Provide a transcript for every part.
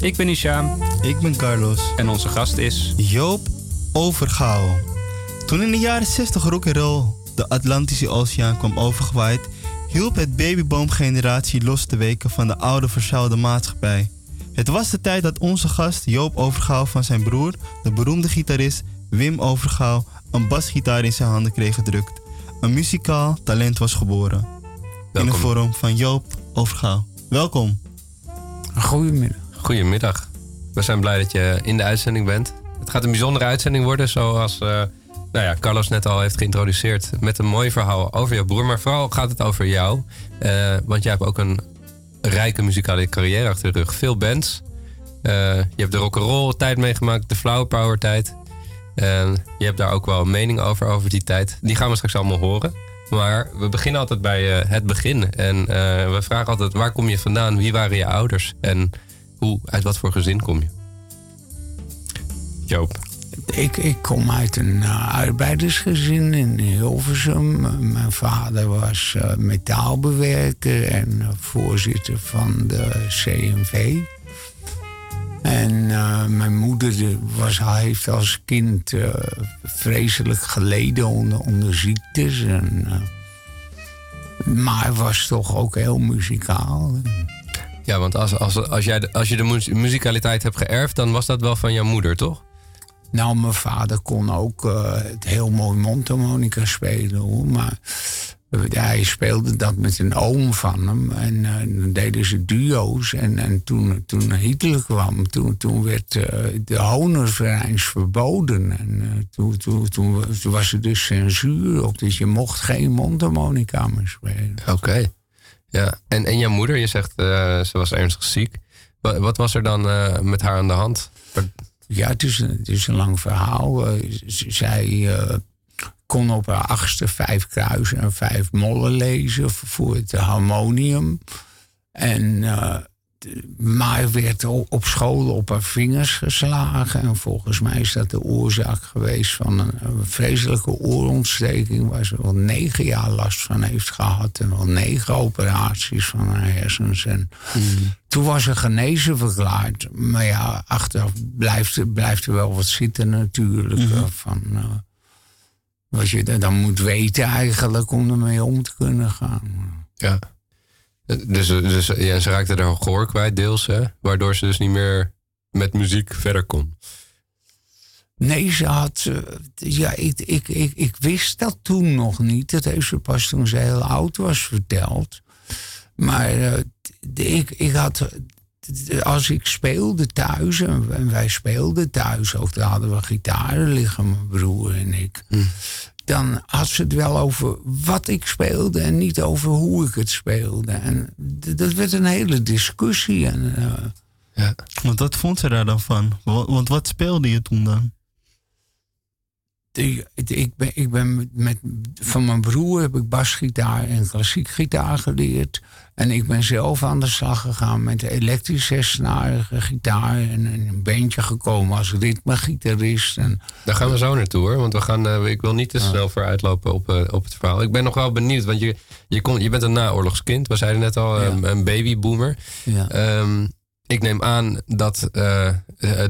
Ik ben Ishaam Ik ben Carlos. en onze gast is Joop Overgouw. Toen in de jaren 60 rock and roll de Atlantische Oceaan kwam overgewaaid, hielp het babyboomgeneratie los te weken van de oude verzoude maatschappij. Het was de tijd dat onze gast Joop Overgouw van zijn broer, de beroemde gitarist Wim Overgouw, een basgitaar in zijn handen kreeg gedrukt. Een muzikaal talent was geboren. In de Welkom. vorm van Joop Overgouw. Welkom. Goedemiddag. Goedemiddag. We zijn blij dat je in de uitzending bent. Het gaat een bijzondere uitzending worden, zoals eh, nou ja, Carlos net al heeft geïntroduceerd. Met een mooi verhaal over je broer. Maar vooral gaat het over jou. Eh, want jij hebt ook een rijke muzikale carrière achter de rug. Veel bands. Eh, je hebt de rock'n'roll tijd meegemaakt, de flower power tijd. Je hebt daar ook wel een mening over, over die tijd. Die gaan we straks allemaal horen. Maar we beginnen altijd bij het begin. En we vragen altijd, waar kom je vandaan? Wie waren je ouders? En hoe, uit wat voor gezin kom je? Joop. Ik, ik kom uit een eh, arbeidersgezin in Hilversum. Uh, mijn vader was eh, metaalbewerker en eh, voorzitter van de CNV. En mijn moeder was, heeft als kind vreselijk geleden onder, ziektes. En, eh, maar was toch ook heel muzikaal. Ja, want als, als, als, jij als je de mu- muzikaliteit hebt geërfd, dan was dat wel van jouw moeder, toch? Nou, mijn vader kon ook eh, het heel mooi mondharmonica spelen hoor. Maar eh, hij speelde dat met een oom van hem. En eh, dan deden ze duo's. En, en toen, toen Hitler kwam, toen, toen werd de honorvereins verboden. En toen, toen, toen, toen was er dus censuur op. Dus je mocht geen mondharmonica meer spelen. Oké. Ja. En, en jouw moeder, je zegt eh, ze was ernstig ziek. Wat, wat was er dan eh, met haar aan de hand? Ja, het is een, het is een lang verhaal. Z- zij kon op haar achtste vijf kruisen en vijf mollen lezen voor het harmonium. En, maar werd op school op haar vingers geslagen. En volgens mij is dat de oorzaak geweest van een, vreselijke oorontsteking... waar ze wel negen jaar last van heeft gehad. En wel negen operaties van haar hersens. En toen was ze genezen verklaard. Maar ja, achteraf blijft, blijft er wel wat zitten natuurlijk. eh, Van, eh, wat je da- dan moet weten eigenlijk om ermee om te kunnen gaan. Ja. Dus, dus ja, ze raakte haar gehoor kwijt, deels, hè? Waardoor ze dus niet meer met muziek verder kon. Nee, ze had. eh, ja, ik, ik, ik, ik wist dat toen nog niet. Dat heeft ze pas toen ze heel oud was verteld. Maar eh, ik, ik had. Als ik speelde thuis, en wij speelden thuis ook, daar hadden we gitaren liggen, mijn broer en ik. Dan had ze het wel over wat ik speelde en niet over hoe ik het speelde. En dat werd een hele discussie. En, eh, Ja. Want wat vond ze daar dan van? Wa- Want wat speelde je toen dan? Ik ben, ik ben met, van mijn broer heb ik basgitaar en klassiek gitaar geleerd. En ik ben zelf aan de slag gegaan met de elektrisch zesnarige gitaar. En een bandje gekomen als ritmegitarist. En Daar gaan we zo naartoe hoor. Want we gaan, eh, ik wil niet te snel vooruitlopen op, eh, op het verhaal. Ik ben nog wel benieuwd, want je, je, kon, je bent een naoorlogskind. We zeiden net al, Ja. een babyboomer. ja. Ehm, ik neem aan dat eh, eh,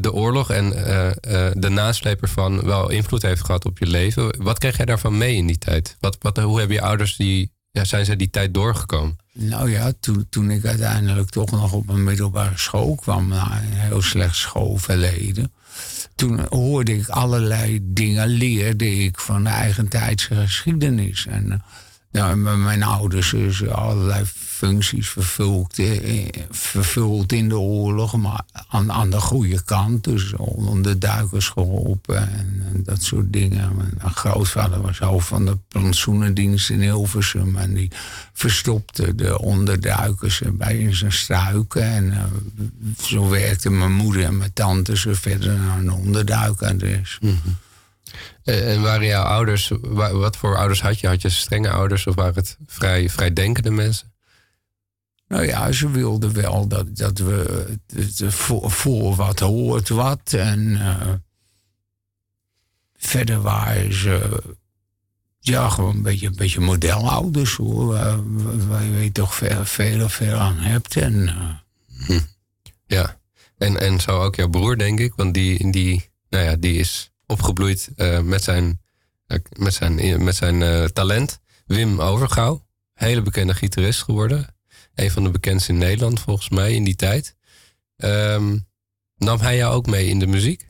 de oorlog en eh, de nasleep ervan wel invloed heeft gehad op je leven. Wat kreeg jij daarvan mee in die tijd? Wat, wat, hoe hebben je ouders die, ja, zijn zij die tijd doorgekomen? Nou ja, toen, ik uiteindelijk toch nog op een middelbare school kwam, een heel slecht schoolverleden. Toen hoorde ik allerlei dingen, leerde ik van de eigentijdse geschiedenis. En nou, mijn ouders dus allerlei functies vervuld, eh, in de oorlog, maar aan, aan de goede kant. Dus onder de duikers geholpen en dat soort dingen. Mijn grootvader was hoofd van de plantsoenendienst in Hilversum. En die verstopte de onderduikers bij in zijn struiken. En eh, zo werkten mijn moeder en mijn tante zo verder naar een onderduikadres. Eh, En waren jouw ouders, wa- wat voor ouders had je? Had je strenge ouders of waren het vrij, vrij denkende mensen? Nou ja, ze wilden wel dat, dat we het voor, voor wat hoort wat. En eh, verder waren ze ja, gewoon een beetje, beetje modelouders hoor. Waar, je toch veel, veel, veel aan hebt. En eh, Ja. En, en zo ook jouw broer, denk ik. Want die, die, nou ja, die is opgebloeid eh, met zijn, met zijn, met zijn talent. Wim Overgouw. Hele bekende gitarist geworden. Een van de bekendste in Nederland, volgens mij, in die tijd. Ehm, nam hij jou ook mee in de muziek?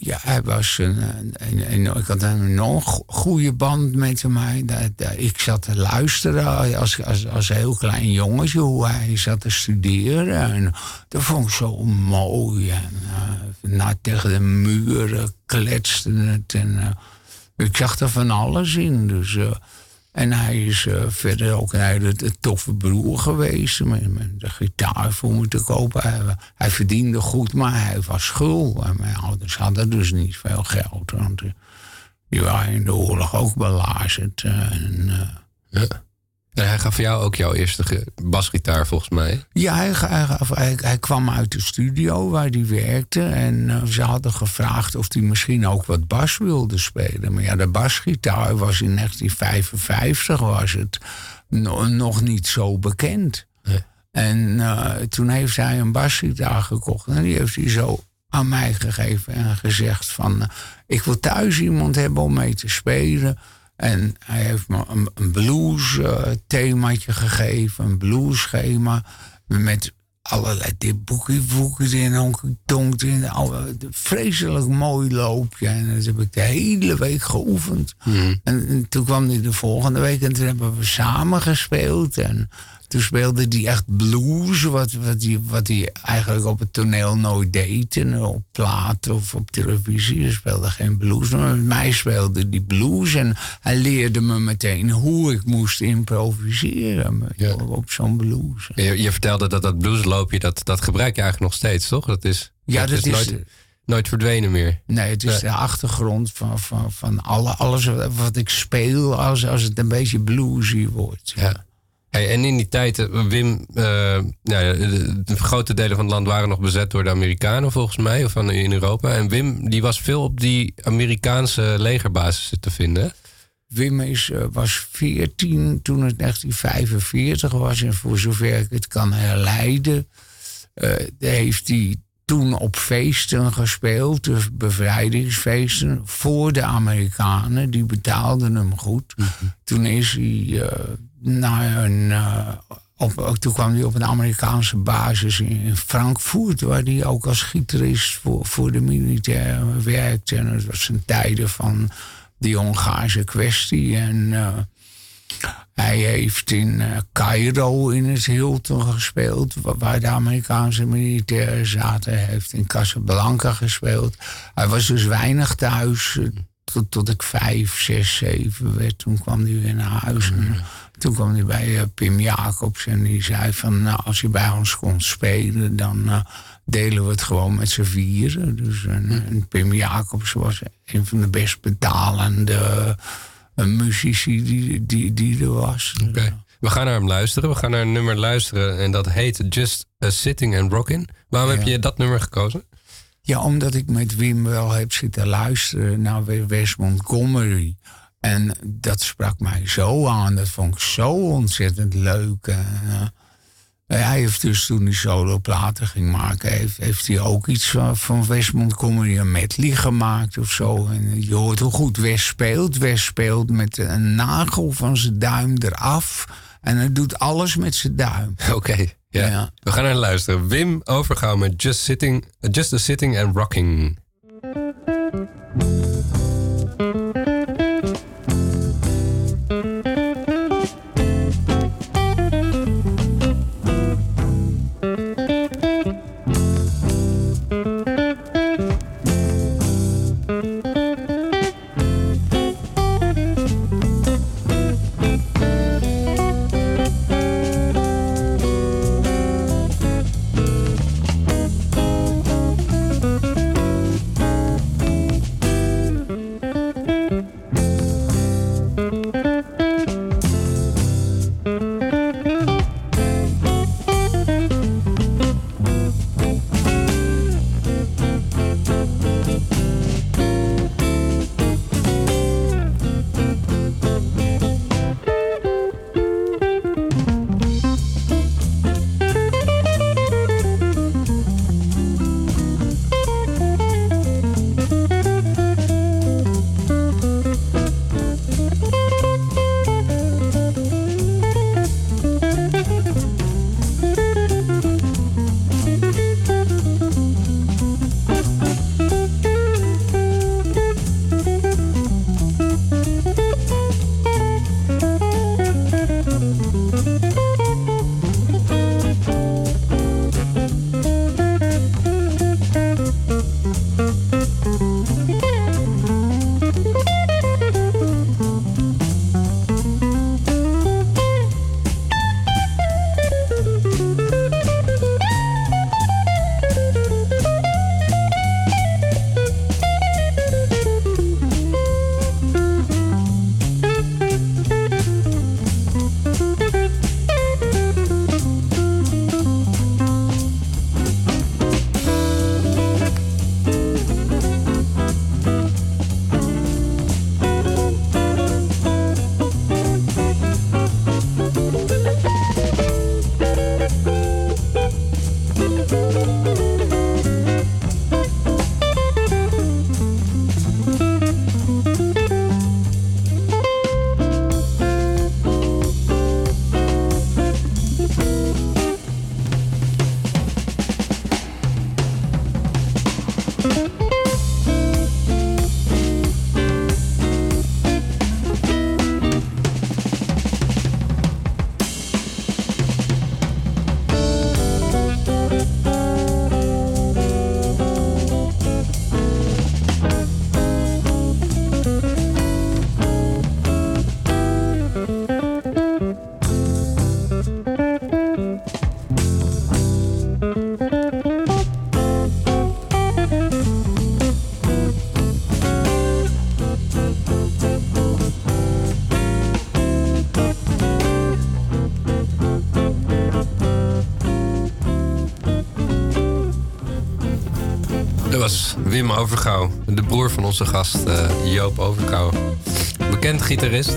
ja, hij was een, een, een- ik had een go- goede band met hem. Dat- ik zat te luisteren als, als, als heel klein jongetje hoe hij zat te studeren. En dat vond ik zo mooi. Eh, tegen de muren kletste het. En, eh, ik zag er van alles in. Dus, eh, en hij is eh, verder ook een hele toffe broer geweest. Met, met de gitaar voor me te kopen. Hij, verdiende goed, maar hij was schul. En mijn ouders hadden dus niet veel geld. Want eh, die waren in de oorlog ook belazerd. eh, en, Ja. Hij gaf jou ook jouw eerste basgitaar, volgens mij. Ja, hij, hij, hij, hij kwam uit de studio waar hij werkte. En eh, ze hadden gevraagd of hij misschien ook wat bas wilde spelen. Maar ja, de basgitaar was in 1955 was het no- nog niet zo bekend. Nee. En eh, toen heeft hij een basgitaar gekocht. En die heeft hij zo aan mij gegeven en gezegd van... eh, ik wil thuis iemand hebben om mee te spelen... En hij heeft me een, een blues eh, themaatje gegeven, een blues schema. Met allerlei dit boekje in, honky tonk in. Alle, vreselijk mooi loopje. En dat heb ik de hele week geoefend. En, en toen kwam hij de volgende week en toen hebben we samen gespeeld. En toen speelde hij echt blues, wat, wat, hij, wat hij eigenlijk op het toneel nooit deed. En op plaat of op televisie. Hij speelde geen blues, maar met mij speelde hij blues. En hij leerde me meteen hoe ik moest improviseren Ja. op, zo'n blues. Je, je vertelde dat dat bluesloopje, dat, dat gebruik je eigenlijk nog steeds, toch? Dat is, Ja, dat is- nooit, nooit verdwenen meer. Nee, het is de achtergrond van, van, van alle, alles wat ik speel als, als het een beetje bluesy wordt. Ja. Hey, en in die tijd, eh, Wim, eh, nou ja, de, de grote delen van het land waren nog bezet door de Amerikanen volgens mij, of van, in Europa. En Wim, die was veel op die Amerikaanse legerbasissen te vinden. Wim is, eh, was 14 toen het 1945 was. En voor zover ik het kan herleiden, heeft hij toen op feesten gespeeld, dus bevrijdingsfeesten, voor de Amerikanen. Die betaalden hem goed. Toen is hij naar een. eh, op, toen kwam hij op een Amerikaanse basis in, Frankfurt, waar hij ook als gitarist voor, voor de militairen werkte. En dat was een tijden van die Hongaarse kwestie. En eh, hij heeft in eh, Cairo in het Hilton gespeeld, wa- waar de Amerikaanse militairen zaten. Hij heeft in Casablanca gespeeld. Hij was dus weinig thuis, tot, tot ik vijf, zes, zeven werd. Toen kwam hij weer naar huis. En toen kwam hij bij eh, Pim Jacobs en die zei van... Nou, als je bij ons kon spelen, dan eh, delen we het gewoon met z'n vieren. Dus, en, en Pim Jacobs was een van de best betalende eh, muzici die, die, die er was. Oké. We gaan naar hem luisteren. We gaan naar een nummer luisteren en dat heet Just a Sitting and Rockin'. Waarom heb je dat nummer gekozen? Ja, omdat ik met Wim wel heb zitten luisteren naar Wes Montgomery. En dat sprak mij zo aan. Dat vond ik zo ontzettend leuk. En, eh, hij heeft dus toen hij soloplaten ging maken... heeft, heeft hij ook iets van, van Wes Montgomery, een medley gemaakt of zo. En je hoort hoe goed Wes speelt. Wes speelt met een nagel van zijn duim eraf. En hij doet alles met zijn duim. Oké, ja. Ja. We gaan naar luisteren. Wim Overgouw met Just, sitting, Just a Sitting and Rocking. Wim Overgouw, de broer van onze gast eh, Joop Overgouw. Bekend gitarist.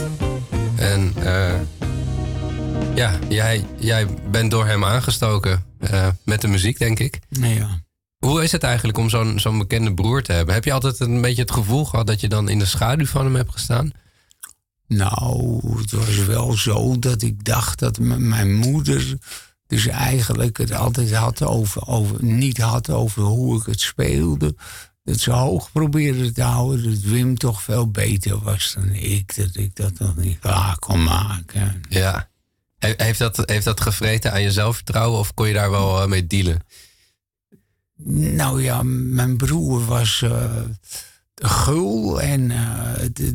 En eh, ja, jij, jij bent door hem aangestoken eh, met de muziek, denk ik. Nee, ja. Hoe is het eigenlijk om zo'n zo'n bekende broer te hebben? Heb je altijd een beetje het gevoel gehad dat je dan in de schaduw van hem hebt gestaan? Nou, het was wel zo dat ik dacht dat mijn moeder dus eigenlijk het altijd had over, over, niet had over hoe ik het speelde. Dat ze hoog probeerde te houden, dat Wim toch veel beter was dan ik. Dat ik dat nog niet klaar kon maken. Ja. He- Heeft dat, heeft dat gevreten aan je zelfvertrouwen of kon je daar wel eh, mee dealen? Nou ja, mijn broer was eh, gul en eh,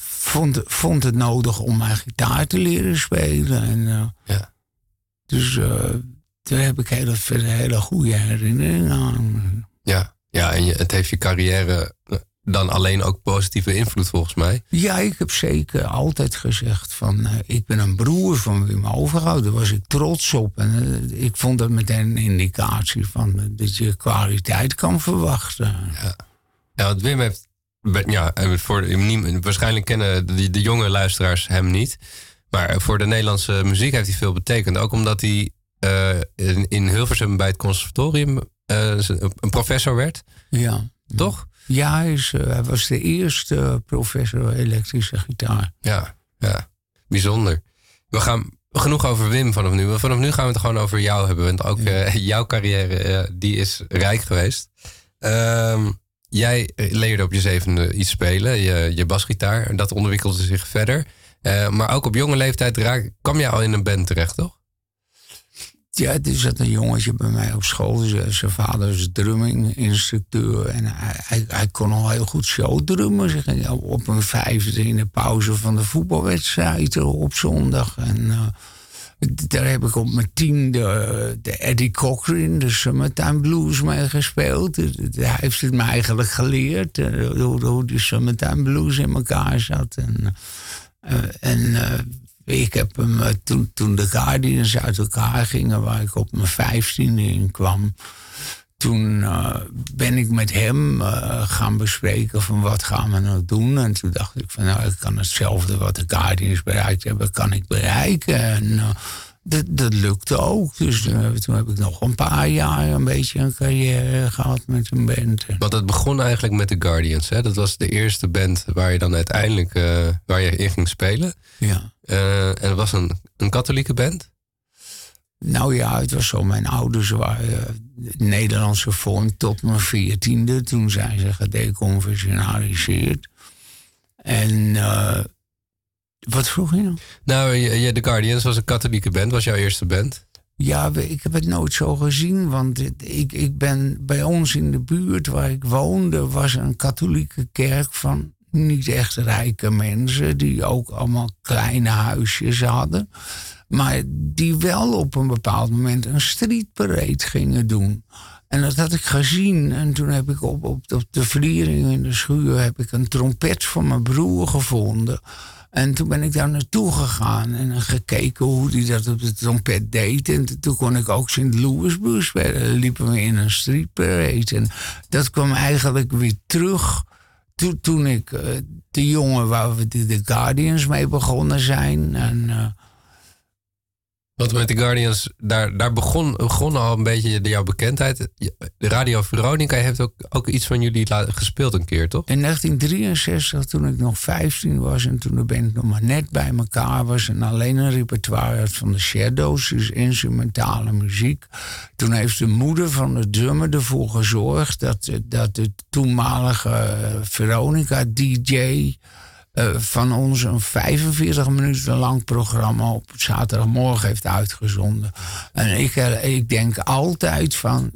vond, vond het nodig om mijn gitaar te leren spelen. En, Ja. Dus daar heb ik hele, hele goede herinneringen aan. Ja, ja en je, het heeft je carrière eh, dan alleen ook positieve invloed volgens mij. Ja, ik heb zeker altijd gezegd van... eh, ik ben een broer van Wim Overgouw. Daar was ik trots op. En eh, ik vond dat meteen een indicatie van... dat je kwaliteit kan verwachten. Ja, want Wim heeft. Ja, voor, de- waarschijnlijk kennen de, de jonge luisteraars hem niet. Maar voor de Nederlandse muziek heeft hij veel betekend. Ook omdat hij in, in Hilversum bij het conservatorium eh, een professor werd, Ja. toch? Ja, hij, is, eh, hij was de eerste professor elektrische gitaar. Ja, ja. Bijzonder. We gaan genoeg over Wim vanaf nu. Vanaf nu gaan we het gewoon over jou hebben. Want ook eh, jouw carrière die is rijk geweest. Ehm, jij leerde op je zevende iets spelen, je, je basgitaar. En dat ontwikkelde zich verder. Maar ook op jonge leeftijd raak, kwam jij al in een band terecht, toch? Ja, er zat een jongetje bij mij op school. Zijn vader is drumminginstructeur. En hij, hij, hij kon al heel goed showdrummen. Ze op een vijfde in de pauze van de voetbalwedstrijd op zondag. En eh, daar heb ik op mijn tiende de Eddie Cochran, de Summertime Blues, mee gespeeld. Hij heeft het me eigenlijk geleerd. eh, Hoe, hoe de Summertime Blues in elkaar zat. En, eh, en eh, ik heb hem eh, toen, toen de Guardians uit elkaar gingen, waar ik op mijn vijftiende in kwam. Toen eh, ben ik met hem eh, gaan bespreken van wat gaan we nou doen. En toen dacht ik van nou, ik kan hetzelfde wat de Guardians bereikt hebben, kan ik bereiken. En dat, dat lukte ook. Dus eh, toen heb ik nog een paar jaar een beetje een carrière gehad met een band. Want het begon eigenlijk met de Guardians. Hè? Dat was de eerste band waar je dan uiteindelijk eh, waar je in ging spelen. Ja. Eh, en het was een, een katholieke band. Nou ja, het was zo. Mijn ouders waren Nederlandse vorm tot mijn veertiende. Toen zijn ze gedeconventionaliseerd. En wat vroeg je nou? Nou, je, je- de Guardians was een katholieke band, was jouw eerste band. Ja, ik heb het nooit zo gezien. Want ik, ik ben bij ons in de buurt waar ik woonde... was een katholieke kerk van niet echt rijke mensen... die ook allemaal kleine huisjes hadden. Maar die wel op een bepaald moment een streetparade gingen doen. En dat had ik gezien. En toen heb ik op, op, op de vliering in de schuur... heb ik een trompet van mijn broer gevonden... En toen ben ik daar naartoe gegaan en gekeken hoe hij dat op de trompet deed. En toen kon ik ook St. Louisburg spelen. Liepen we in een street parade. En dat kwam eigenlijk weer terug toen, toen ik eh, de jongen waar we de, de Guardians mee begonnen zijn. En, eh, Want met de Guardians, daar, daar begon, begon al een beetje jouw bekendheid. De Radio Veronica heeft ook, ook iets van jullie gespeeld een keer, toch? in 1963, toen ik nog 15 was en toen de band nog maar net bij elkaar was en alleen een repertoire had van de Shadows, dus instrumentale muziek. Toen heeft de moeder van de drummer ervoor gezorgd dat, dat de toenmalige eh, Eh, van ons een 45 minuten lang programma op zaterdagmorgen heeft uitgezonden. En ik, eh, ik denk altijd van,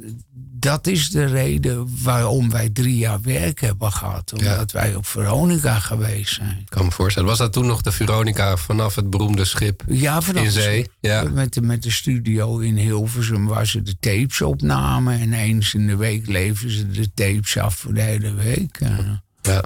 dat is de reden waarom wij drie jaar werk hebben gehad. Omdat wij op Veronica geweest zijn. Ik kan me voorstellen. Was dat toen nog de Veronica vanaf het beroemde schip Ja, vanaf in zee? Ja. Met, de, met de studio in Hilversum waar ze de tapes opnamen. En eens in de week leverden ze de tapes af voor de hele week. Eh, ja.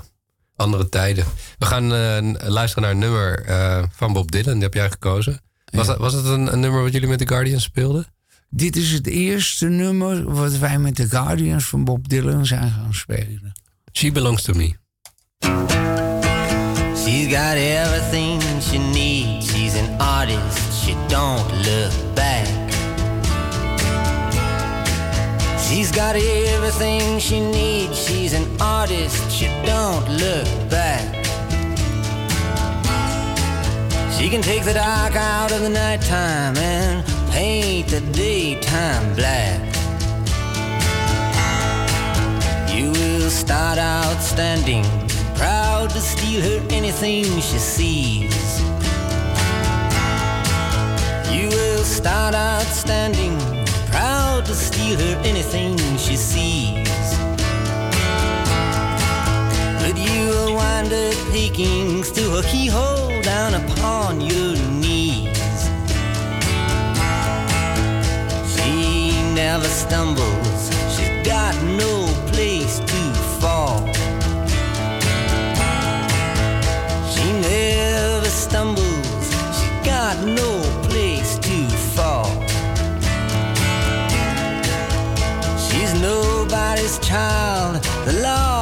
Andere tijden. We gaan eh, luisteren naar een nummer eh, van Bob Dylan. Die heb jij gekozen. Was, dat, was dat een, een nummer wat jullie met de Guardians speelden? Dit is het eerste nummer wat wij met de Guardians van Bob Dylan zijn gaan spelen. She belongs to me. She's got everything she needs. She's an artist. She don't look back. She's got everything she needs. She's an artist. She don't look back. She can take the dark out of the nighttime and paint the daytime black. You will start out standing, proud to steal her anything she sees. You will start out standing, proud to steal her anything she sees. But you will wind up peeking through a keyhole down upon your knees. She never stumbles, she's got no place to fall. She never stumbles, child, the law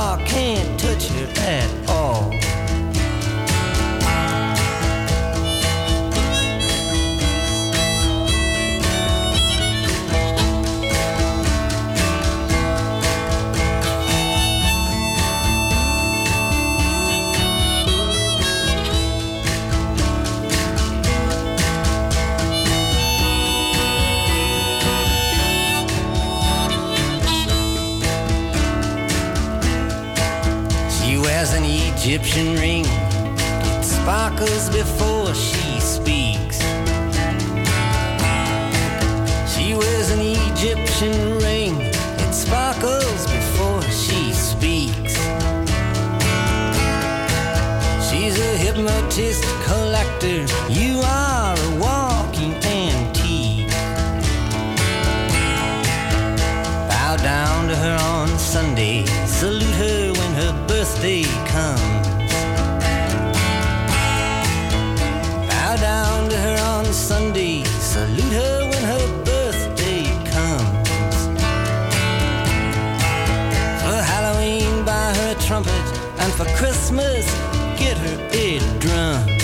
Egyptian ring. It sparkles before she speaks. She wears an Egyptian ring. It sparkles before she speaks. She's a hypnotist collector. You are a walking antique. Bow down to her on Sunday. Salute her when her birthday for Christmas, get her a drum.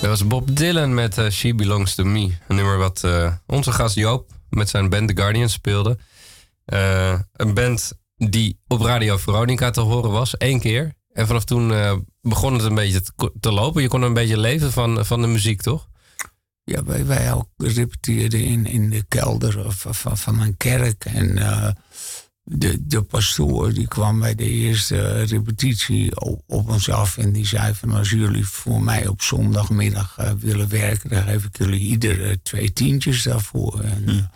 Dat was Bob Dylan met eh, She Belongs to Me. Een nummer wat eh, onze gast Joop met zijn band The Guardians speelde. Eh, een band die op Radio Veronica te horen was, één keer. En vanaf toen begon het een beetje te, te lopen. Je kon een beetje leven van, van de muziek, toch? Ja, wij, wij ook repeteerden in, in de kelder of- van, van een kerk. En eh, de, de pastoor die kwam bij de eerste repetitie op, op ons af. En die zei van als jullie voor mij op zondagmiddag eh, willen werken... dan geef ik jullie ieder eh, twee tientjes daarvoor. En,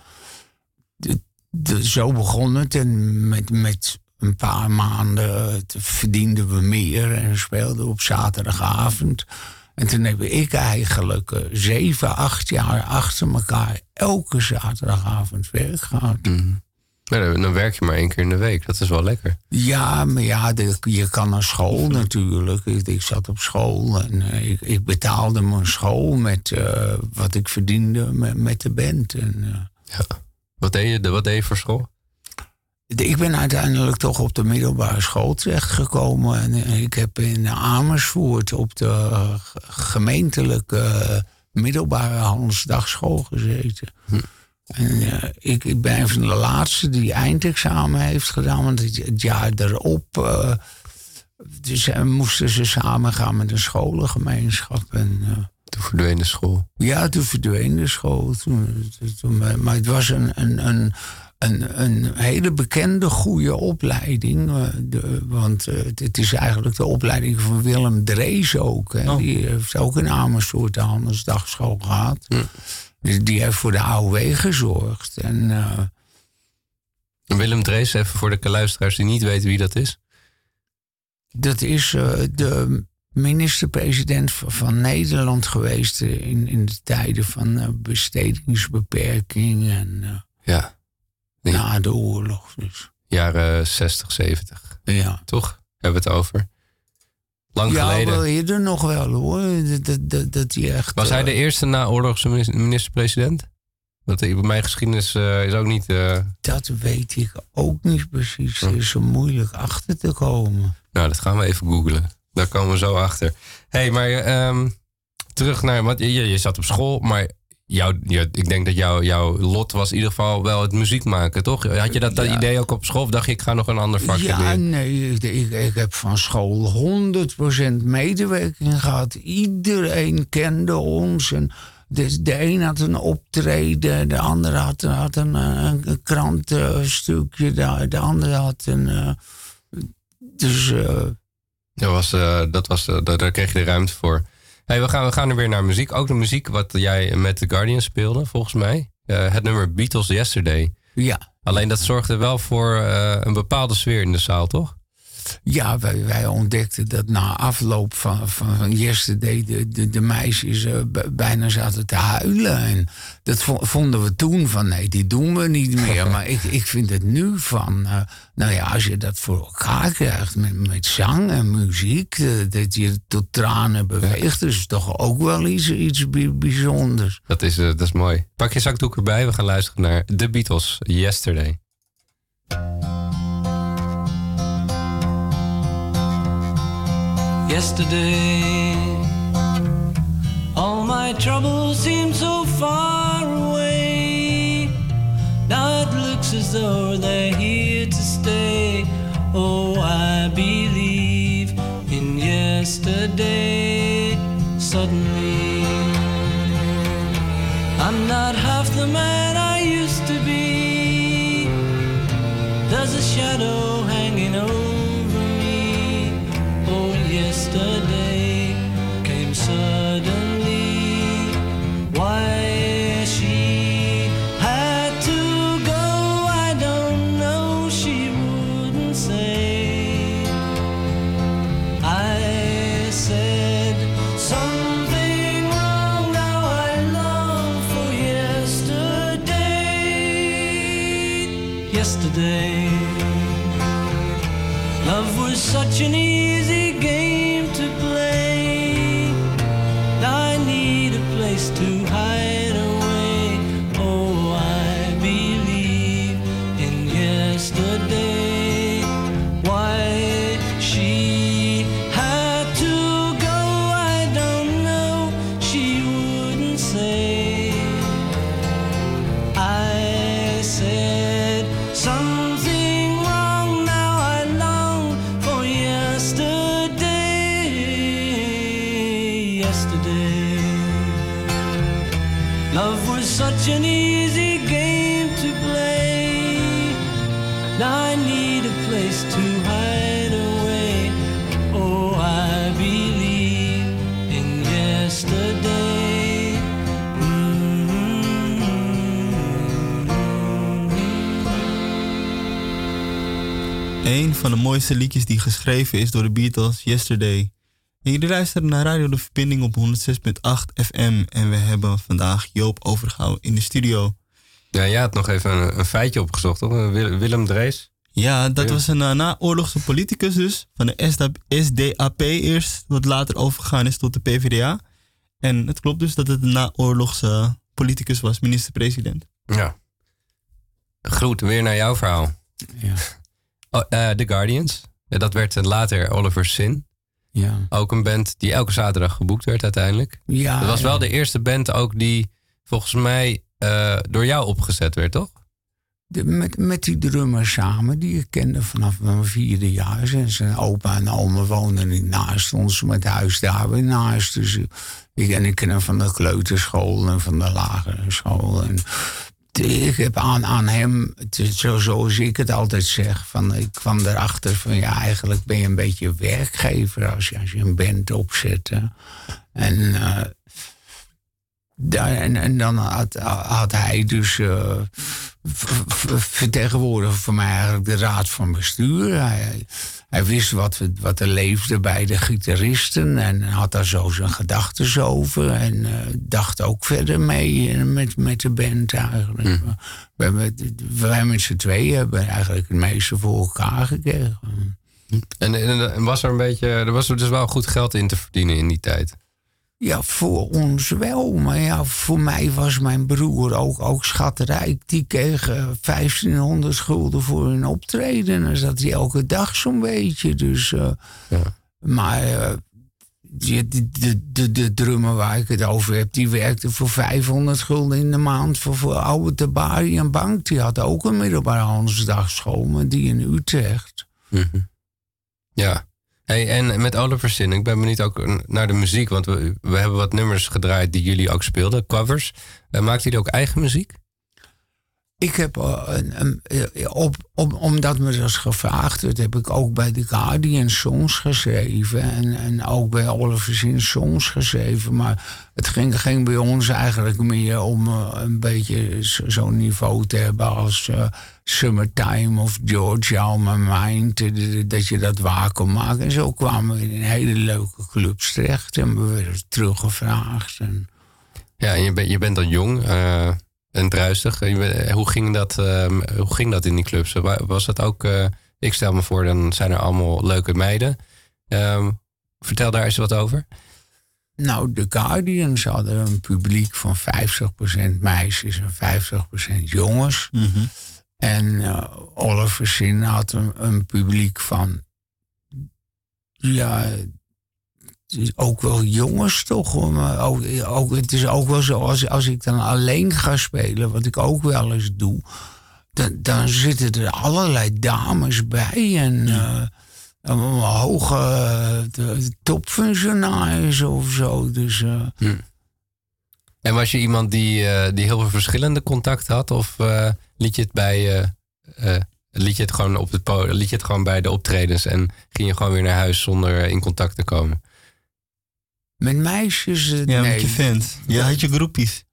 de- de- zo begon het. En met, met een paar maanden verdienden we meer. En speelden op zaterdagavond. En toen heb ik eigenlijk eh, zeven, acht jaar achter elkaar elke zaterdagavond werk gehad. Ja, dan werk je maar één keer in de week. Dat is wel lekker. Ja, maar ja, de- je kan naar school natuurlijk. Ik, ik zat op school en eh, ik, ik betaalde mijn school met eh, wat ik verdiende met, met de band. En, eh, Wat deed je, wat deed je voor school? Ik ben uiteindelijk toch op de middelbare school terechtgekomen. En eh, ik heb in Amersfoort op de eh, gemeentelijke eh, middelbare handelsdagschool gezeten. En eh, ik, ik ben een van de laatste die eindexamen heeft gedaan. Want het, het jaar erop dus, moesten ze samen gaan met een scholengemeenschap. En, Toen verdween de school. ja, toen verdween de school. Toen, toen, maar het was een, een, een, een, een hele bekende, goede opleiding. eh, de, want eh, het, is eigenlijk de opleiding van Willem Drees ook. Hè. Die heeft ook in Amersfoort de Handelsdagschool gehad. Dus die heeft voor de AOW gezorgd. En eh, En Willem Drees, even voor de luisteraars die niet weten wie dat is. dat is de minister-president van, Nederland geweest... in, in de tijden van bestedingsbeperking en... Ja, na de oorlog. Dus. jaren 60, 70. Ja. Toch? Hebben we het over. Lang ja, geleden. wel eerder nog wel hoor. Dat, dat, dat, dat die echt... Was hij eh, de eerste naoorlogse minis- minister-president? Want eh, mijn geschiedenis eh, is ook niet... eh, Dat weet ik ook niet precies. Hm. Het is zo moeilijk achter te komen. Nou, dat gaan we even googlen. Daar komen we zo achter. hey, maar ehm, terug naar... Want je, je zat op school, maar jou, ik denk dat jou, jouw lot was in ieder geval wel het muziek maken, toch? Had je dat, dat Ja. idee ook op school? Of dacht je, ik ga nog een ander vakje Ja, doen? nee, ik, ik, ik heb van school 100% medewerking gehad. Iedereen kende ons. En de, de een had een optreden, de ander had, had een, eh, een, krantenstukje, de, de ander had een. eh, dus eh, Dat was, eh, dat was, daar, daar kreeg je de ruimte voor. Hey, we, gaan, we gaan er weer naar muziek. Ook de muziek wat jij met The Guardian speelde, volgens mij. Eh, het nummer Beatles Yesterday. ja. Alleen dat zorgde wel voor eh, een bepaalde sfeer in de zaal, toch? Ja, wij, wij ontdekten dat na afloop van, van, van Yesterday de, de, de meisjes eh, bijna zaten te huilen. En dat vo- vonden we toen van nee, die doen we niet meer. maar ik, ik vind het nu van, eh, nou ja, als je dat voor elkaar krijgt met, met zang en muziek, eh, dat je tot tranen beweegt, dus is toch ook wel iets, iets bij- bijzonders. Dat is, dat is mooi. Pak je zakdoek erbij. We gaan luisteren naar The Beatles Yesterday. Yesterday. All my troubles seem so far away. Now it looks as though they're here to stay. Oh, I believe in yesterday. Suddenly, I'm not half the man I used to be. There's a shadow yesterday came suddenly. De mooiste liedjes die geschreven is door de Beatles, Yesterday. En jullie luisteren naar Radio De Verbinding op 106.8 FM. En we hebben vandaag Joop Overgouw in de studio. Ja, jij had nog even een, een feitje opgezocht, toch? Wil- Willem Drees. Ja, dat was een uh, naoorlogse politicus dus. Van de SDA SDAP eerst, wat later overgegaan is tot de PvdA. En het klopt dus dat het een naoorlogse politicus was, minister-president. Ja. Goed, weer naar jouw verhaal. Ja. Eh, The Guardians. Ja, dat werd later Oliver's Sin. Ja. Ook een band die elke zaterdag geboekt werd uiteindelijk. Ja, dat was wel de eerste band ook die volgens mij eh, door jou opgezet werd, toch? De- met, met die drummer samen, die ik kende vanaf mijn vierde jaar. Zijn opa en oma woonden niet naast ons, met huis daar weer naast. Dus ik, en ik ken hem van de kleuterschool en van de lagere school. En ik heb aan, aan hem, het zo, zoals ik het altijd zeg, van, ik kwam erachter van ja, eigenlijk ben je een beetje werkgever als je, als je een band opzet. En eh, en, en dan had, had hij dus eh, v- v- vertegenwoordigd voor mij eigenlijk de raad van bestuur. Hij wist wat, wat er leefde bij de gitaristen en had daar zo zijn gedachten over. En eh, dacht ook verder mee eh, met, met de band eigenlijk. We hebben, wij met z'n tweeën hebben eigenlijk het meeste voor elkaar gekregen. En, en, en was er een beetje, er was er dus wel goed geld in te verdienen in die tijd. Ja, voor ons wel. Maar ja, voor mij was mijn broer ook, ook schatrijk. Die kreeg eh, 1500 gulden voor een optreden. En dan zat hij elke dag zo'n beetje. Dus, eh, Maar eh, die- de, de, de drummer waar ik het over heb... die werkte voor 500 gulden in de maand... voor, voor oude Tabari en Bank. Die had ook een middelbare Hansdagschool... maar die in Utrecht. Ja. En met Oliver Sin, ik ben benieuwd ook naar de muziek. Want we, we hebben wat nummers gedraaid die jullie ook speelden, covers. Uh, maakt jullie ook eigen muziek? Ik heb, eh, een, een, eh, op, omdat me dat gevraagd werd, heb ik ook bij The Guardian songs geschreven. En, ook bij Oliver Sin songs geschreven. Maar het ging, ging bij ons eigenlijk meer om eh, een beetje zo- zo'n niveau te hebben als Summertime of Georgia on My Mind. Dat je dat waar kon maken. En zo kwamen we in hele leuke clubs terecht. En we werden teruggevraagd. En, Ja, en je, bent je bent dan jong en druistig. Hoe, ging dat, eh, hoe ging dat in die clubs? Wa- Was dat ook... eh, ik stel me voor, dan zijn er allemaal leuke meiden. Ehm, vertel daar eens wat over. Nou, de Guardians hadden een publiek van 50% meisjes en 50% jongens. En eh, Oliver Sin had een, een publiek van. Ja. Ook wel jongens toch? Maar ook, ook, het is ook wel zo, als, als ik dan alleen ga spelen, wat ik ook wel eens doe, dan, dan zitten er allerlei dames bij en eh, hoge eh, de- topfunctionarissen of zo. Dus eh, En was je iemand die, eh, die heel veel verschillende contacten had? Of eh, liet je het bij... eh, eh, liet je het, gewoon op het liet je het gewoon bij de optredens en ging je gewoon weer naar huis zonder eh, in contact te komen? Met meisjes. eh, Ja, nee. met je fans. Je had je groepies.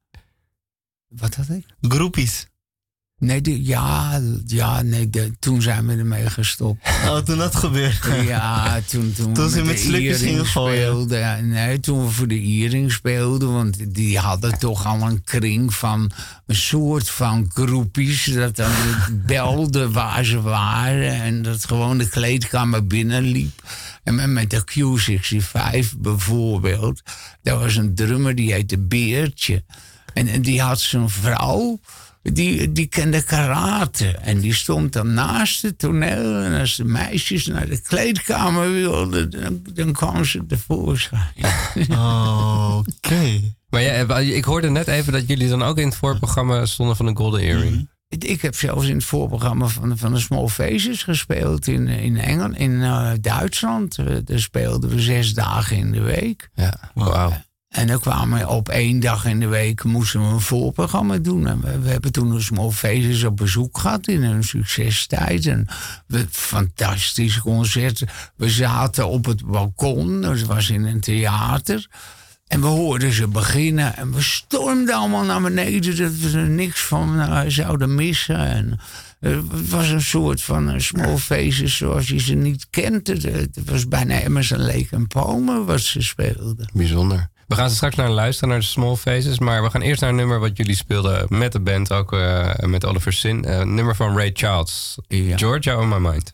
Wat had ik? Groepies. Nee, die- ja, ja nee, de- toen zijn we ermee gestopt. Oh, toen dat gebeurde. Ja, toen, toen, Toen we ze met Iering gingen speelden. Nee, toen we voor de Iering speelden. Want die hadden toch al een kring van een soort van groepjes. Dat dan belden waar ze waren. En dat gewoon de kleedkamer binnenliep. En met- de Q65 bijvoorbeeld. Daar was een drummer die heette Beertje. En, en die had zo'n vrouw. Die, die kende karate. En die stond dan naast het toneel. En als de meisjes naar de kleedkamer wilden, dan, dan kwam ze tevoorschijn. Oh, oké. Maar ja, eh, ik hoorde net even dat jullie dan ook in het voorprogramma stonden van de Golden Earring. Ik heb zelfs in het voorprogramma van, van de Small Faces gespeeld in, in Engeland, in eh, Duitsland. Eh, Daar speelden we zes dagen in de week. Ja, wauw. En dan kwamen we op één dag in de week moesten we een voorprogramma doen. En we, we hebben toen de Small Faces op bezoek gehad in hun succestijd. En we, fantastisch concert. We zaten op het balkon, dus het was in een theater. En we hoorden ze beginnen en we stormden allemaal naar beneden dat we er niks van eh, zouden missen. En eh, het was een soort van eh, small faces zoals je ze niet kent. Het, het was bijna Emerson Lake en Palmer wat ze speelden. Bijzonder. We gaan straks naar luisteren, naar de Small Faces. Maar we gaan eerst naar een nummer wat jullie speelden met de band, ook met Oliver Sin. Eh, een nummer van Ray Charles. Georgia on My Mind.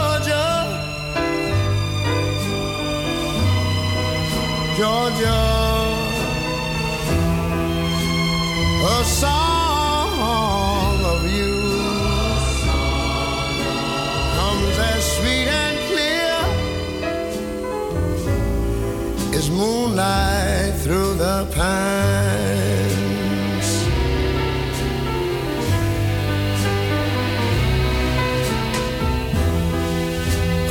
Georgia. A song of you comes as sweet and clear as moonlight through the pines.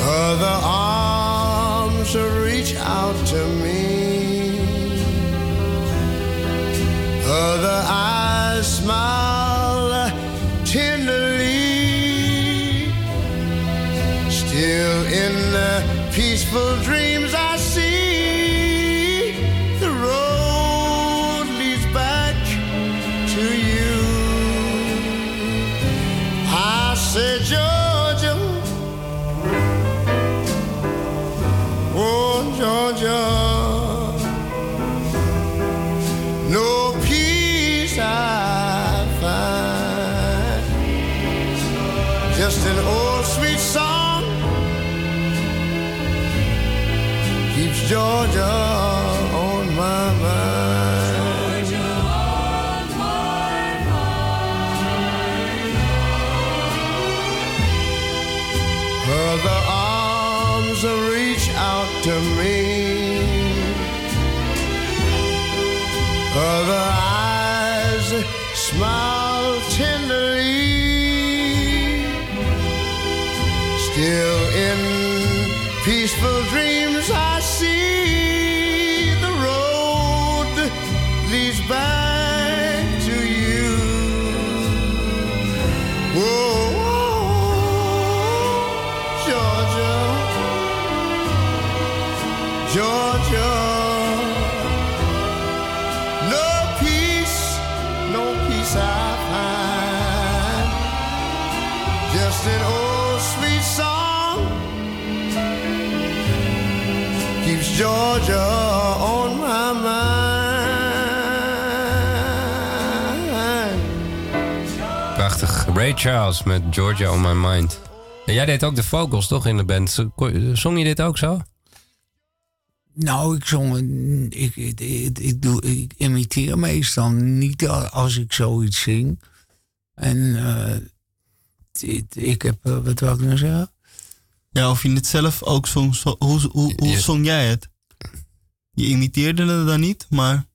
Other arms reach out to me. Eyes smile tenderly. Still in the peaceful dreams to me. Other eyes smile Ray Charles met Georgia on My Mind. En jij deed ook de vocals toch in de band? Zong je dit ook zo? Nou, ik zong. Ik, ik, ik, ik doe, ik imiteer meestal niet als ik zoiets zing. En eh, dit- ik heb. eh, wat wil ik nou zeggen? Ja, of je het zelf ook zong. zo- hoe hoe, hoe Je- zong jij het? Je imiteerde het dan niet, maar...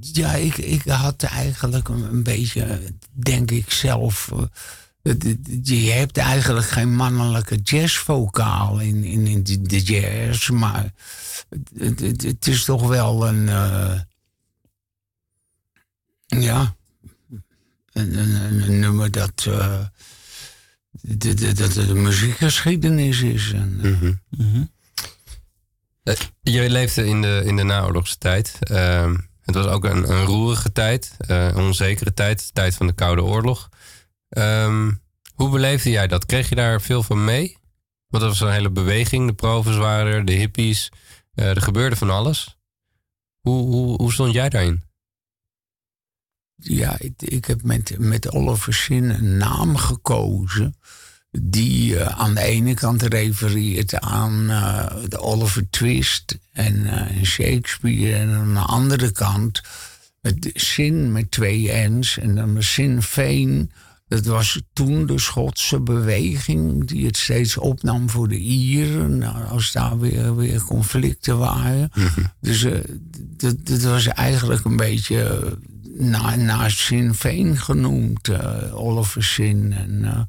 Ja, ik, ik had eigenlijk een, een beetje, denk ik zelf. eh, je hebt eigenlijk geen mannelijke jazzvocaal in, in, in de, de jazz, maar het, het, het is toch wel een. eh, ja, een, een, een- een nummer dat. eh, de, de, de muziekgeschiedenis is. En, Mhm. Eh, Je leefde in de, in de naoorlogse tijd. Het was ook een, een roerige tijd, eh, een onzekere tijd, de tijd van de Koude Oorlog. Ehm, hoe beleefde jij dat? Kreeg je daar veel van mee? Want er was een hele beweging, de provers waren er, de hippies. eh, er gebeurde van alles. Hoe, hoe, hoe stond jij daarin? Ja, ik, ik heb met, met Sinn een naam gekozen. Die eh, aan de ene kant refereert aan eh, de Oliver Twist en eh, Shakespeare. En aan de andere kant het Sinn met twee N's. En dan de Sinn Féin. Dat was toen de Schotse beweging die het steeds opnam voor de Ieren. Nou, als daar weer, weer conflicten waren. Dus eh, dat, dat was eigenlijk een beetje naar, naar Sinn Féin genoemd. Oliver Sinn. En,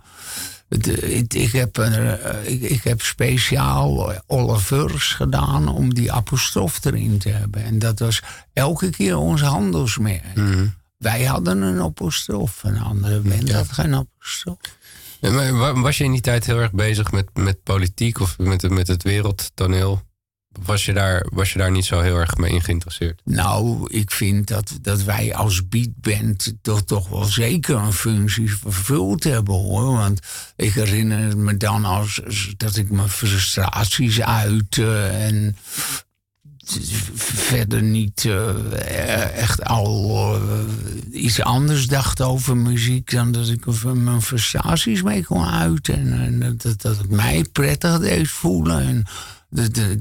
het- ik, heb eh, ik, ik heb speciaal eh, Olivers gedaan om die apostrof erin te hebben. En dat was elke keer ons handelsmerk. Wij hadden een apostrof, een andere band had geen apostrof. Ja, maar wa- was je in die tijd heel erg bezig met, met politiek of met, met het wereldtoneel? Was je, daar, was je daar niet zo heel erg mee in geïnteresseerd? Nou, ik vind dat, dat wij als beatband toch, toch wel zeker een functie vervuld hebben hoor. Want ik herinner me dan als, dat ik mijn frustraties uitte en verder niet eh, echt al eh, iets anders dacht over muziek dan dat ik mijn frustraties mee kon uiten. En, dat, dat het mij prettig deed voelen. En de, de,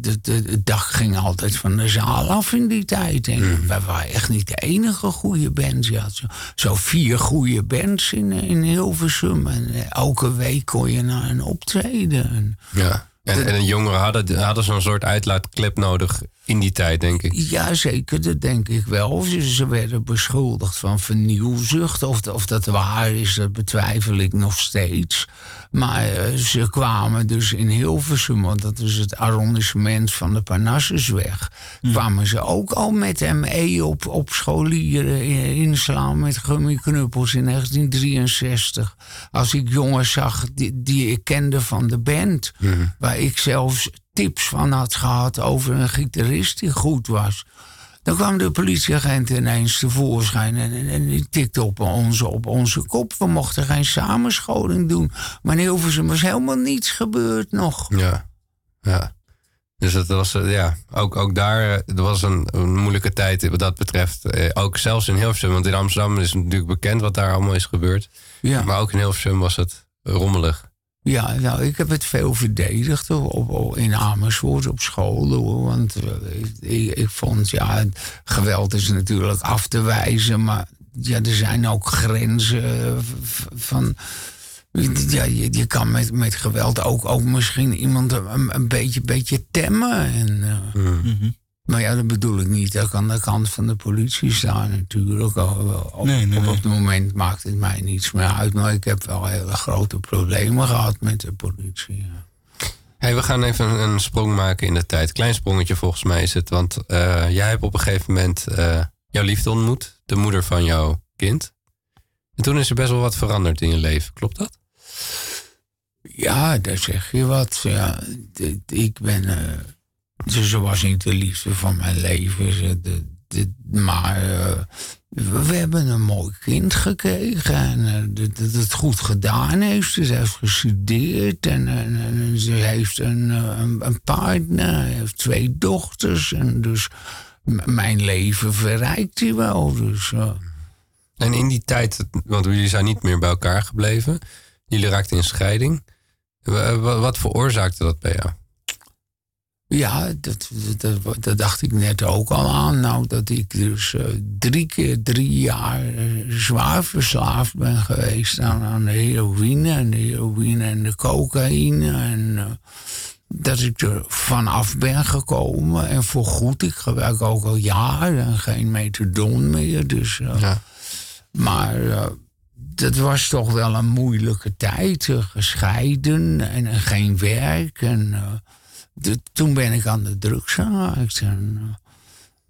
de, de, dag ging altijd van de zaal af in die tijd. En wij waren echt niet de enige goede band. Je had zo, zo vier goede bands in, in Hilversum. En eh, elke week kon je naar een optreden. En, Ja. En, en jongeren hadden, hadden zo'n soort uitlaatklep nodig in die tijd, denk ik. Ja, zeker, dat denk ik wel. Ze, ze werden beschuldigd van vernieuwzucht. Of, of dat waar is, dat betwijfel ik nog steeds. Maar eh, ze kwamen dus in Hilversum, want dat is het arrondissement van de Parnassusweg... kwamen ze ook al met ME op, op scholieren in- inslaan met gummiknuppels in 1963. Als ik jongens zag die, die ik kende van de band... waar ik zelfs tips van had gehad over een gitarist die goed was... Dan kwam de politieagent ineens tevoorschijn en, en, en die tikte op onze, op onze kop. We mochten geen samenscholing doen. Maar in Hilversum was helemaal niets gebeurd nog. Ja, ja. Dus dat was, eh, ja, ook, ook daar eh, er was een, een moeilijke tijd wat dat betreft. Eh, Ook zelfs in Hilversum, want in Amsterdam is natuurlijk bekend wat daar allemaal is gebeurd. Ja. Maar ook in Hilversum was het rommelig. Ja, nou, ik heb het veel verdedigd op, in Amersfoort op school. Hoor, want eh, ik, vond, ja, geweld is natuurlijk af te wijzen. Maar ja, er zijn ook grenzen eh, van... Ja, je, kan met, met geweld ook, ook misschien iemand een, beetje, beetje temmen. En, eh, Maar ja, dat bedoel ik niet. Dat ik aan de kant van de politie staan natuurlijk. Op, op, Nee, nee, op nee. het moment maakt het mij niets meer uit. Maar ik heb wel hele grote problemen gehad met de politie. ja. Hey, we gaan even een, een sprong maken in de tijd. Klein sprongetje volgens mij is het. Want eh, jij hebt op een gegeven moment eh, jouw liefde ontmoet. De moeder van jouw kind. En toen is er best wel wat veranderd in je leven. Klopt dat? Ja, daar zeg je wat. Ja, ik ben. eh, ze, ze was niet de liefde van mijn leven. Maar eh, we, hebben een mooi kind gekregen. En eh, dat het goed gedaan heeft. Ze heeft gestudeerd. En, ze heeft een, eh, een, partner. heeft twee dochters. En dus mijn leven verrijkt hij wel. Dus. En in die tijd, want jullie zijn niet meer bij elkaar gebleven. Jullie raakten in scheiding. Wa- wa- Wat veroorzaakte dat bij jou? Ja, dat, dat, dat, dacht ik net ook al aan. Nou, dat ik dus eh, drie keer drie jaar eh, zwaar verslaafd ben geweest aan, aan de heroïne en de heroïne en de cocaïne. En eh, dat ik er vanaf ben gekomen. En voorgoed, ik gebruik ook al jaren geen methadon meer. Dus, eh, Maar dat was toch wel een moeilijke tijd. gescheiden en, en geen werk. En toen ben ik aan de drugs. En,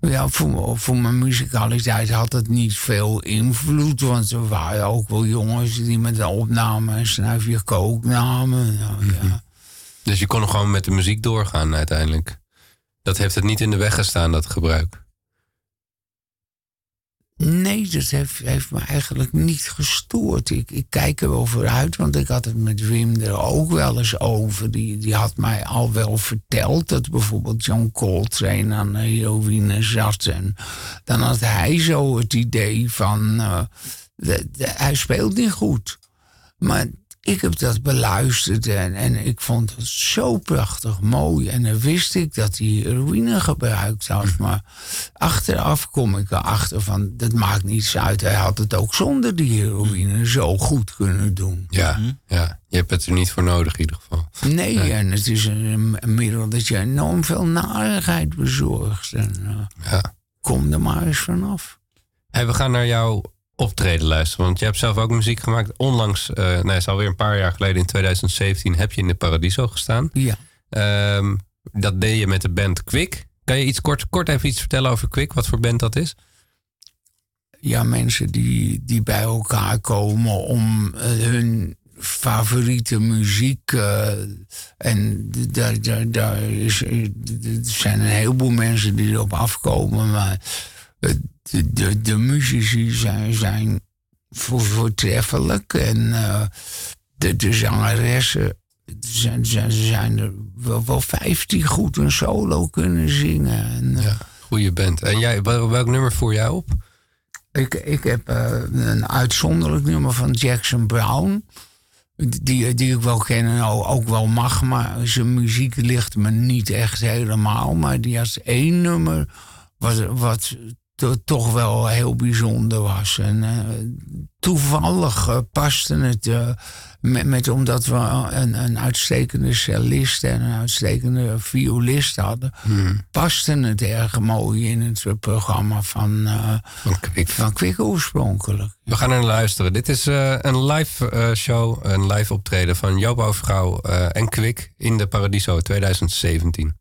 eh, ja, voor, voor mijn muzikaliteit had het niet veel invloed. Want er waren ook wel jongens die met de opname een snuifje kook namen. Ja. Dus je kon gewoon met de muziek doorgaan uiteindelijk. Dat heeft het niet in de weg gestaan, dat gebruik. Nee, dat heeft, heeft me eigenlijk niet gestoord. Ik, ik kijk er wel vooruit, want ik had het met Wim er ook wel eens over. Die, die had mij al wel verteld dat bijvoorbeeld John Coltrane aan heroïne zat. En dan had hij zo het idee van, eh, hij speelt niet goed. Maar ik heb dat beluisterd en, en ik vond het zo prachtig mooi. En dan wist ik dat hij heroïne gebruikt had. Maar achteraf kom ik erachter van, dat maakt niets uit. Hij had het ook zonder die heroïne zo goed kunnen doen. Ja, ja, je hebt het er niet voor nodig in ieder geval. Nee, en het is een, een middel dat je enorm veel narigheid bezorgt. En eh, Ja. kom er maar eens vanaf. Hey, we gaan naar jouw optreden luisteren. Want je hebt zelf ook muziek gemaakt. Onlangs, eh nee, het is alweer een paar jaar geleden, in 2017, heb je in de Paradiso gestaan. Ja. Ehm, dat deed je met de band Quick. Kan je iets kort, kort even iets vertellen over Quick? Wat voor band dat is? ja, mensen die, die bij elkaar komen om eh, hun favoriete muziek. eh, en daar, daar, daar is, er zijn een heleboel mensen die erop afkomen. Maar de, de, de muzici zijn, zijn voor, voortreffelijk. En eh, de, de zangeressen. er Zijn, zijn, zijn er wel, wel vijftien goed een solo kunnen zingen. En, eh, Goeie band. En jij, wel- welk nummer voer jij op? Ik, ik heb eh, een uitzonderlijk nummer van Jackson Brown. Die, die ik wel ken en ook ook wel mag, maar zijn muziek ligt me niet echt helemaal. Maar die had één nummer wat, wat toch wel heel bijzonder was. En eh, toevallig eh, paste het eh, met, omdat we een, een uitstekende cellist en een uitstekende violist hadden, hmm. paste het erg mooi in het programma van, uh, van, Kwik. van Kwik oorspronkelijk. We gaan er luisteren. Dit is een live show, een live optreden van Joop Vrouw en Kwik in de Paradiso 2017.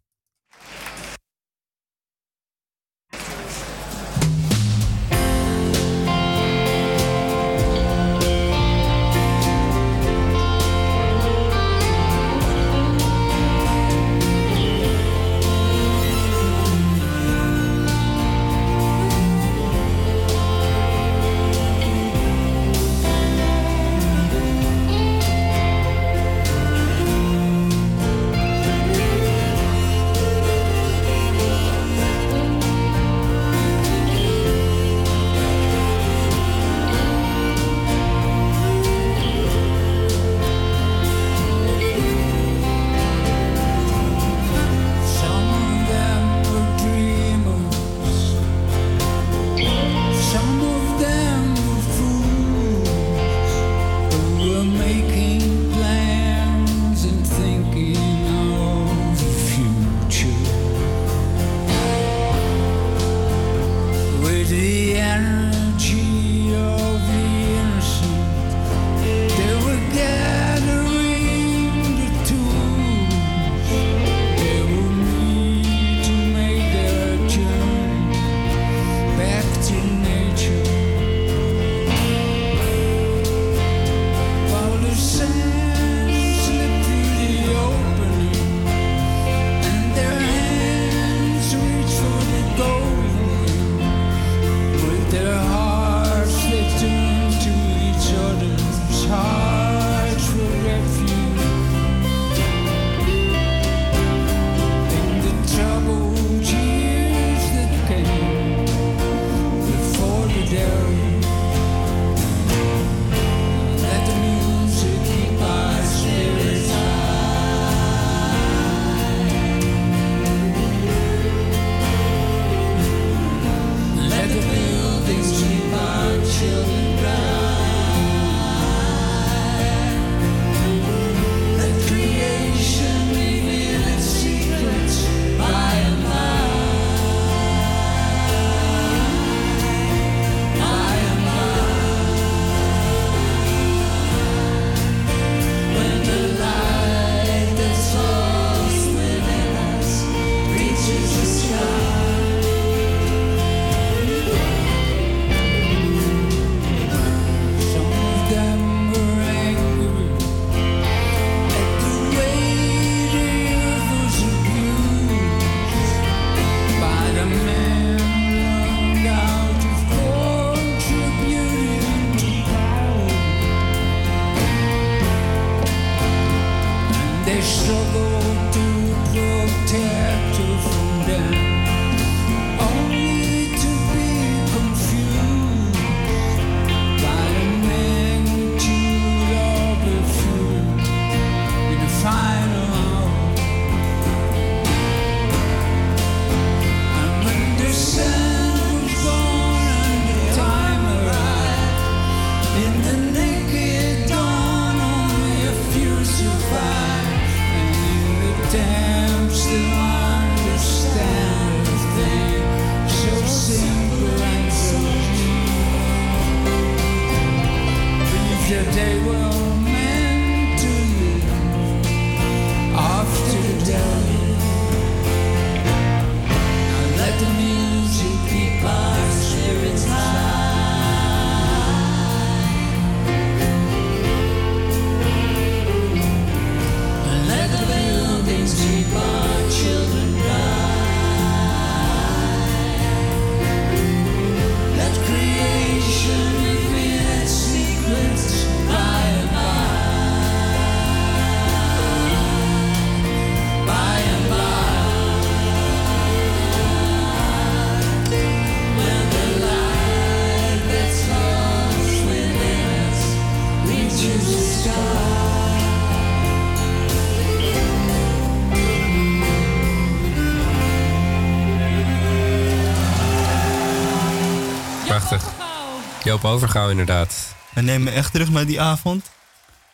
Overgouw inderdaad. En neem me echt terug naar die avond.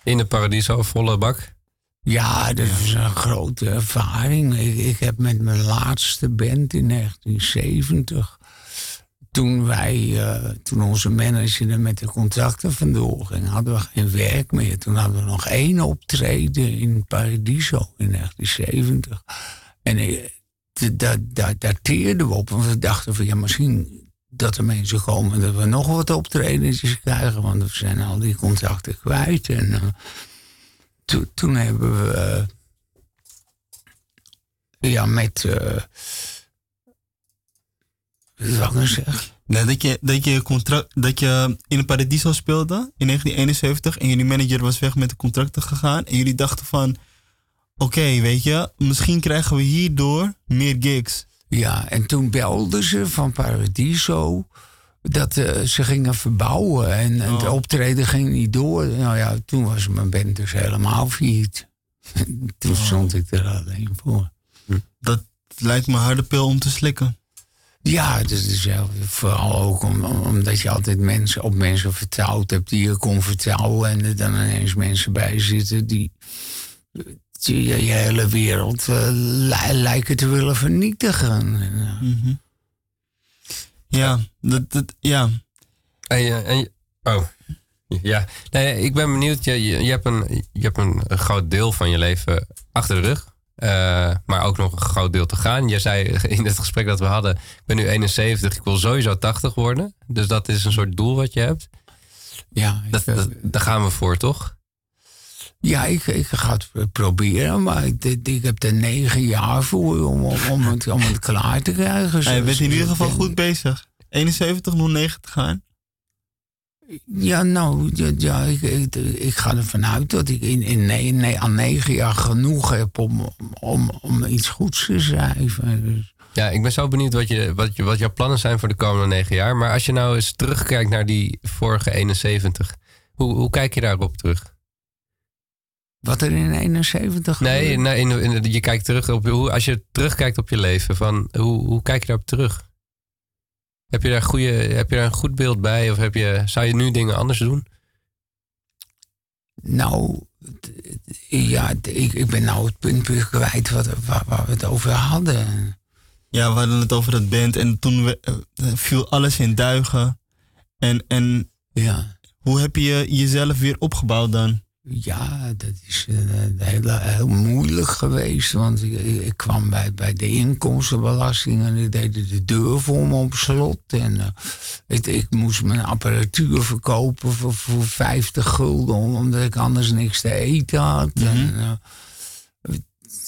In de Paradiso, volle bak. Ja, dat is een grote ervaring. Ik, ik heb met mijn laatste band in 1970. Toen wij, eh, toen onze manager er met de contracten vandoor ging, hadden we geen werk meer. Toen hadden we nog één optreden in Paradiso in 1970. En daar daar dateerden we op. Want we dachten van ja, misschien dat er mensen komen dat we nog wat optredentjes krijgen. Want we zijn al die contracten kwijt. En eh, toen- hebben we eh, ja, met. eh wat wil ik nou zeggen? Nee, dat je, dat, je contract, dat je in Paradiso speelde in 1971 en jullie manager was weg met de contracten gegaan. En jullie dachten van, oké, weet je, misschien krijgen we hierdoor meer gigs. Ja, en toen belden ze van Paradiso dat eh, ze gingen verbouwen en, het optreden ging niet door. Nou ja, toen was mijn band dus helemaal failliet. toen stond ik er alleen voor. Dat lijkt me een harde pil om te slikken. Ja, dat is vooral ook om, om- omdat je altijd mensen, op mensen vertrouwd hebt die je kon vertrouwen. En er dan ineens mensen bij zitten die, die je, je hele wereld eh, li- lijken te willen vernietigen. En, eh, Mhm. Ja, dat, dat, ja. En je, en je- oh. Ja, nee, ik ben benieuwd. Je, je, je hebt, een, je hebt een, een groot deel van je leven achter de rug. eh, maar ook nog een groot deel te gaan. Je zei in het gesprek dat we hadden: Ik ben nu 71, ik wil sowieso 80 worden. Dus dat is een soort doel wat je hebt. Ja, dat, dat, daar gaan we voor, toch? Ja, ik, ik ga het proberen, maar ik, ik, heb er negen jaar voor om, om, het, om het klaar te krijgen. Hij bent in ieder geval goed bezig. 71, 09 te gaan. Ja, nou, ja, ja, ik, ik, ik ga ervan uit dat ik in, in nee, nee, aan negen jaar genoeg heb om, om, om iets goeds te schrijven. Dus, Ja, ik ben zo benieuwd wat, je, wat, je, wat jouw plannen zijn voor de komende negen jaar. Maar als je nou eens terugkijkt naar die vorige 71, hoe, hoe kijk je daarop terug? Wat er in 71 Nee, gebeurde? nee in, in- je kijkt terug op hoe, als je terugkijkt op je leven, van hoe, hoe kijk je daarop terug? Heb je daar, goede, heb je daar een goed beeld bij? Of heb je, zou je nu dingen anders doen? Nou, ja, ik, ik ben nou het punt kwijt wat, waar, waar we het over hadden. Ja, we hadden het over het band en toen we, eh, viel alles in duigen. En, en Ja. hoe heb je jezelf weer opgebouwd dan? Ja, dat is eh, heel, heel moeilijk geweest. Want ik, kwam bij, bij de inkomstenbelasting en die deden de deur voor me op slot. En eh, ik, ik moest mijn apparatuur verkopen voor, voor 50 gulden, om- omdat ik anders niks te eten had. En, eh,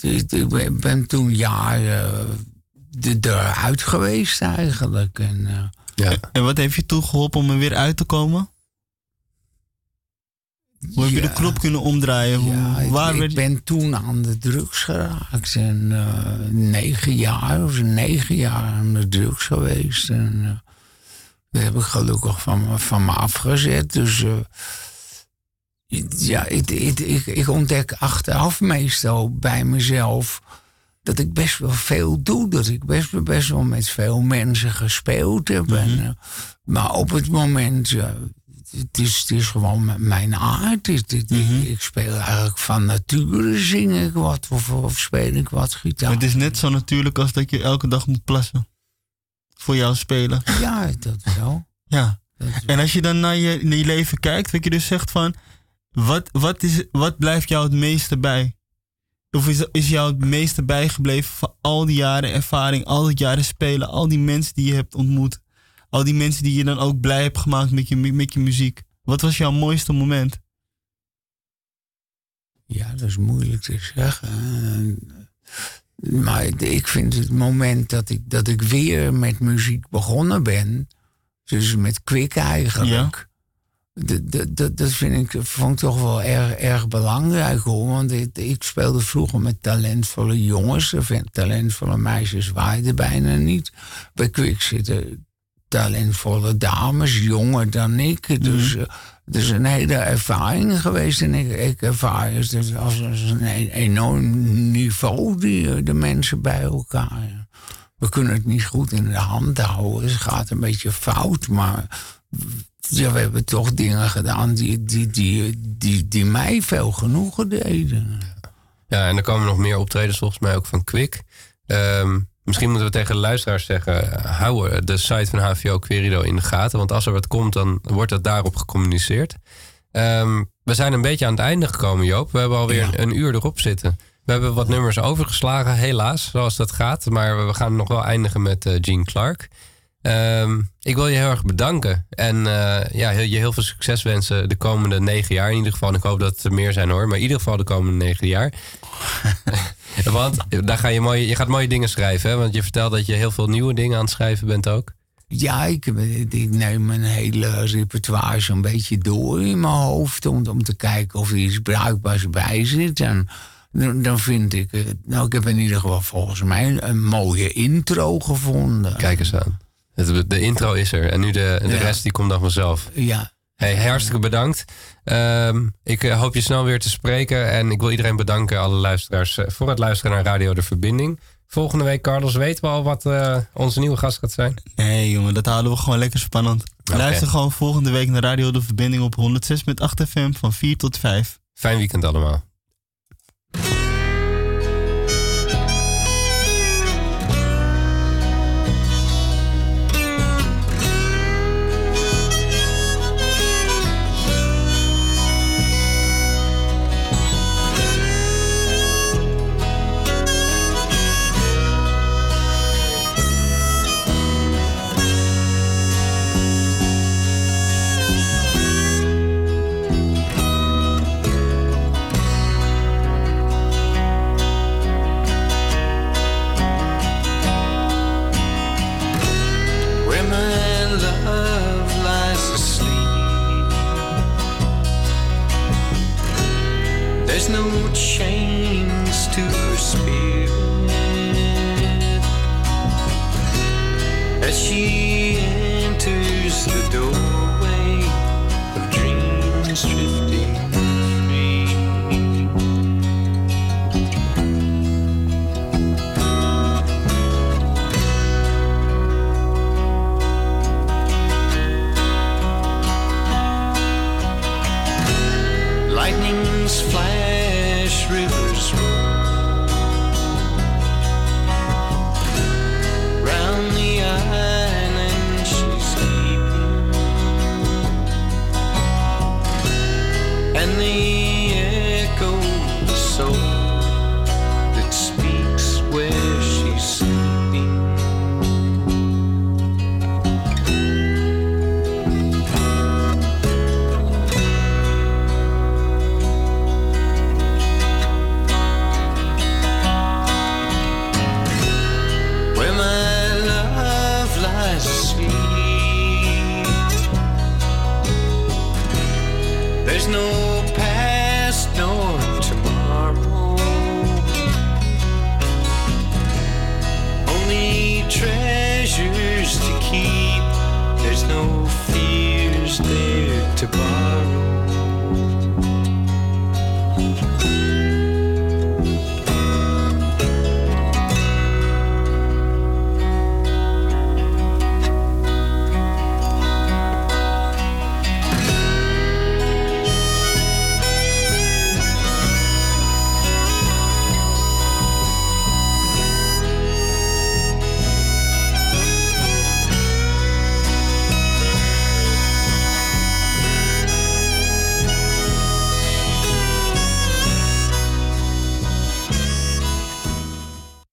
ik, ik ben, toen jaren de eruit geweest eigenlijk. En, Ja. En wat heeft je toen geholpen om er weer uit te komen? Hoe heb je de knop kunnen omdraaien? Hoe, Ja, ik, waar ik werd- ben toen aan de drugs geraakt. En eh, negen jaar, of negen jaar aan de drugs geweest. En eh, dat heb ik gelukkig van, me- van me afgezet. Dus eh, ja, ik, ik, ik, ontdek achteraf meestal bij mezelf dat ik best wel veel doe. Dat ik best, best wel met veel mensen gespeeld heb. en, eh, maar op het moment, ja, het, is, het is gewoon mijn aard. Het- het- ik, ik speel eigenlijk van nature, zing ik wat of, of speel ik wat gitaar. Het is net zo natuurlijk als dat je elke dag moet plassen. Voor jou spelen. Ja, dat wel. Ja. En als je dan naar je, naar je leven kijkt, wat je dus zegt van... Wat, wat, is, wat blijft jou het meeste bij? Of is, is jou het meeste bijgebleven van al die jaren ervaring, al die jaren spelen, al die mensen die je hebt ontmoet? Al die mensen die je dan ook blij hebt gemaakt met je, met je muziek. Wat was jouw mooiste moment? Ja, dat is moeilijk te zeggen. Maar ik vind het moment dat ik, dat ik weer met muziek begonnen ben, dus met Kwik eigenlijk, dat, dat, dat, dat vind ik, vond ik toch wel erg, erg belangrijk hoor. Want ik, ik speelde vroeger met talentvolle jongens, en talentvolle meisjes waaiden bijna niet. Bij Kwik zitten talentvolle dames, jonger dan ik. Dus het is een hele ervaring geweest. En ik, ik ervaar het dus als, als een e- enorm niveau, die, eh, de mensen bij elkaar. we kunnen het niet goed in de hand houden. Het gaat een beetje fout, maar ja, we hebben toch dingen gedaan die, die, die, die, die mij veel genoegen deden. Ja, en er komen nog meer optredens volgens mij ook van Quick. Ehm, misschien moeten we tegen de luisteraars zeggen... hou de site van HVO Querido in de gaten. Want als er wat komt, dan wordt dat daarop gecommuniceerd. Ehm, we zijn een beetje aan het einde gekomen, Joop. We hebben alweer een uur erop zitten. We hebben wat nummers overgeslagen, helaas, zoals dat gaat. Maar we gaan nog wel eindigen met uh, Gene Clark. Ehm, ik wil je heel erg bedanken. En uh, ja, je heel veel succes wensen de komende negen jaar in ieder geval. En ik hoop dat er meer zijn hoor. Maar in ieder geval de komende negen jaar. want daar ga je, mooie, je gaat mooie dingen schrijven. Hè? Want je vertelt dat je heel veel nieuwe dingen aan het schrijven bent ook. Ja, ik, ik neem mijn hele repertoire zo'n beetje door in mijn hoofd. Om, om te kijken of er iets bruikbaars bij zit. En dan vind ik, nou, ik heb in ieder geval volgens mij een mooie intro gevonden. Kijk eens aan. De intro is er en nu de, de rest die komt dan vanzelf. Ja. Hey, hartstikke bedankt. Um, ik uh, hoop je snel weer te spreken. En ik wil iedereen bedanken, alle luisteraars, uh, voor het luisteren naar Radio De Verbinding. Volgende week, Carlos, weten we al wat uh, onze nieuwe gast gaat zijn? Nee, jongen, dat houden we gewoon lekker spannend. Okay. Luister gewoon volgende week naar Radio De Verbinding op 106.8 FM van 4 tot 5. Fijn weekend allemaal.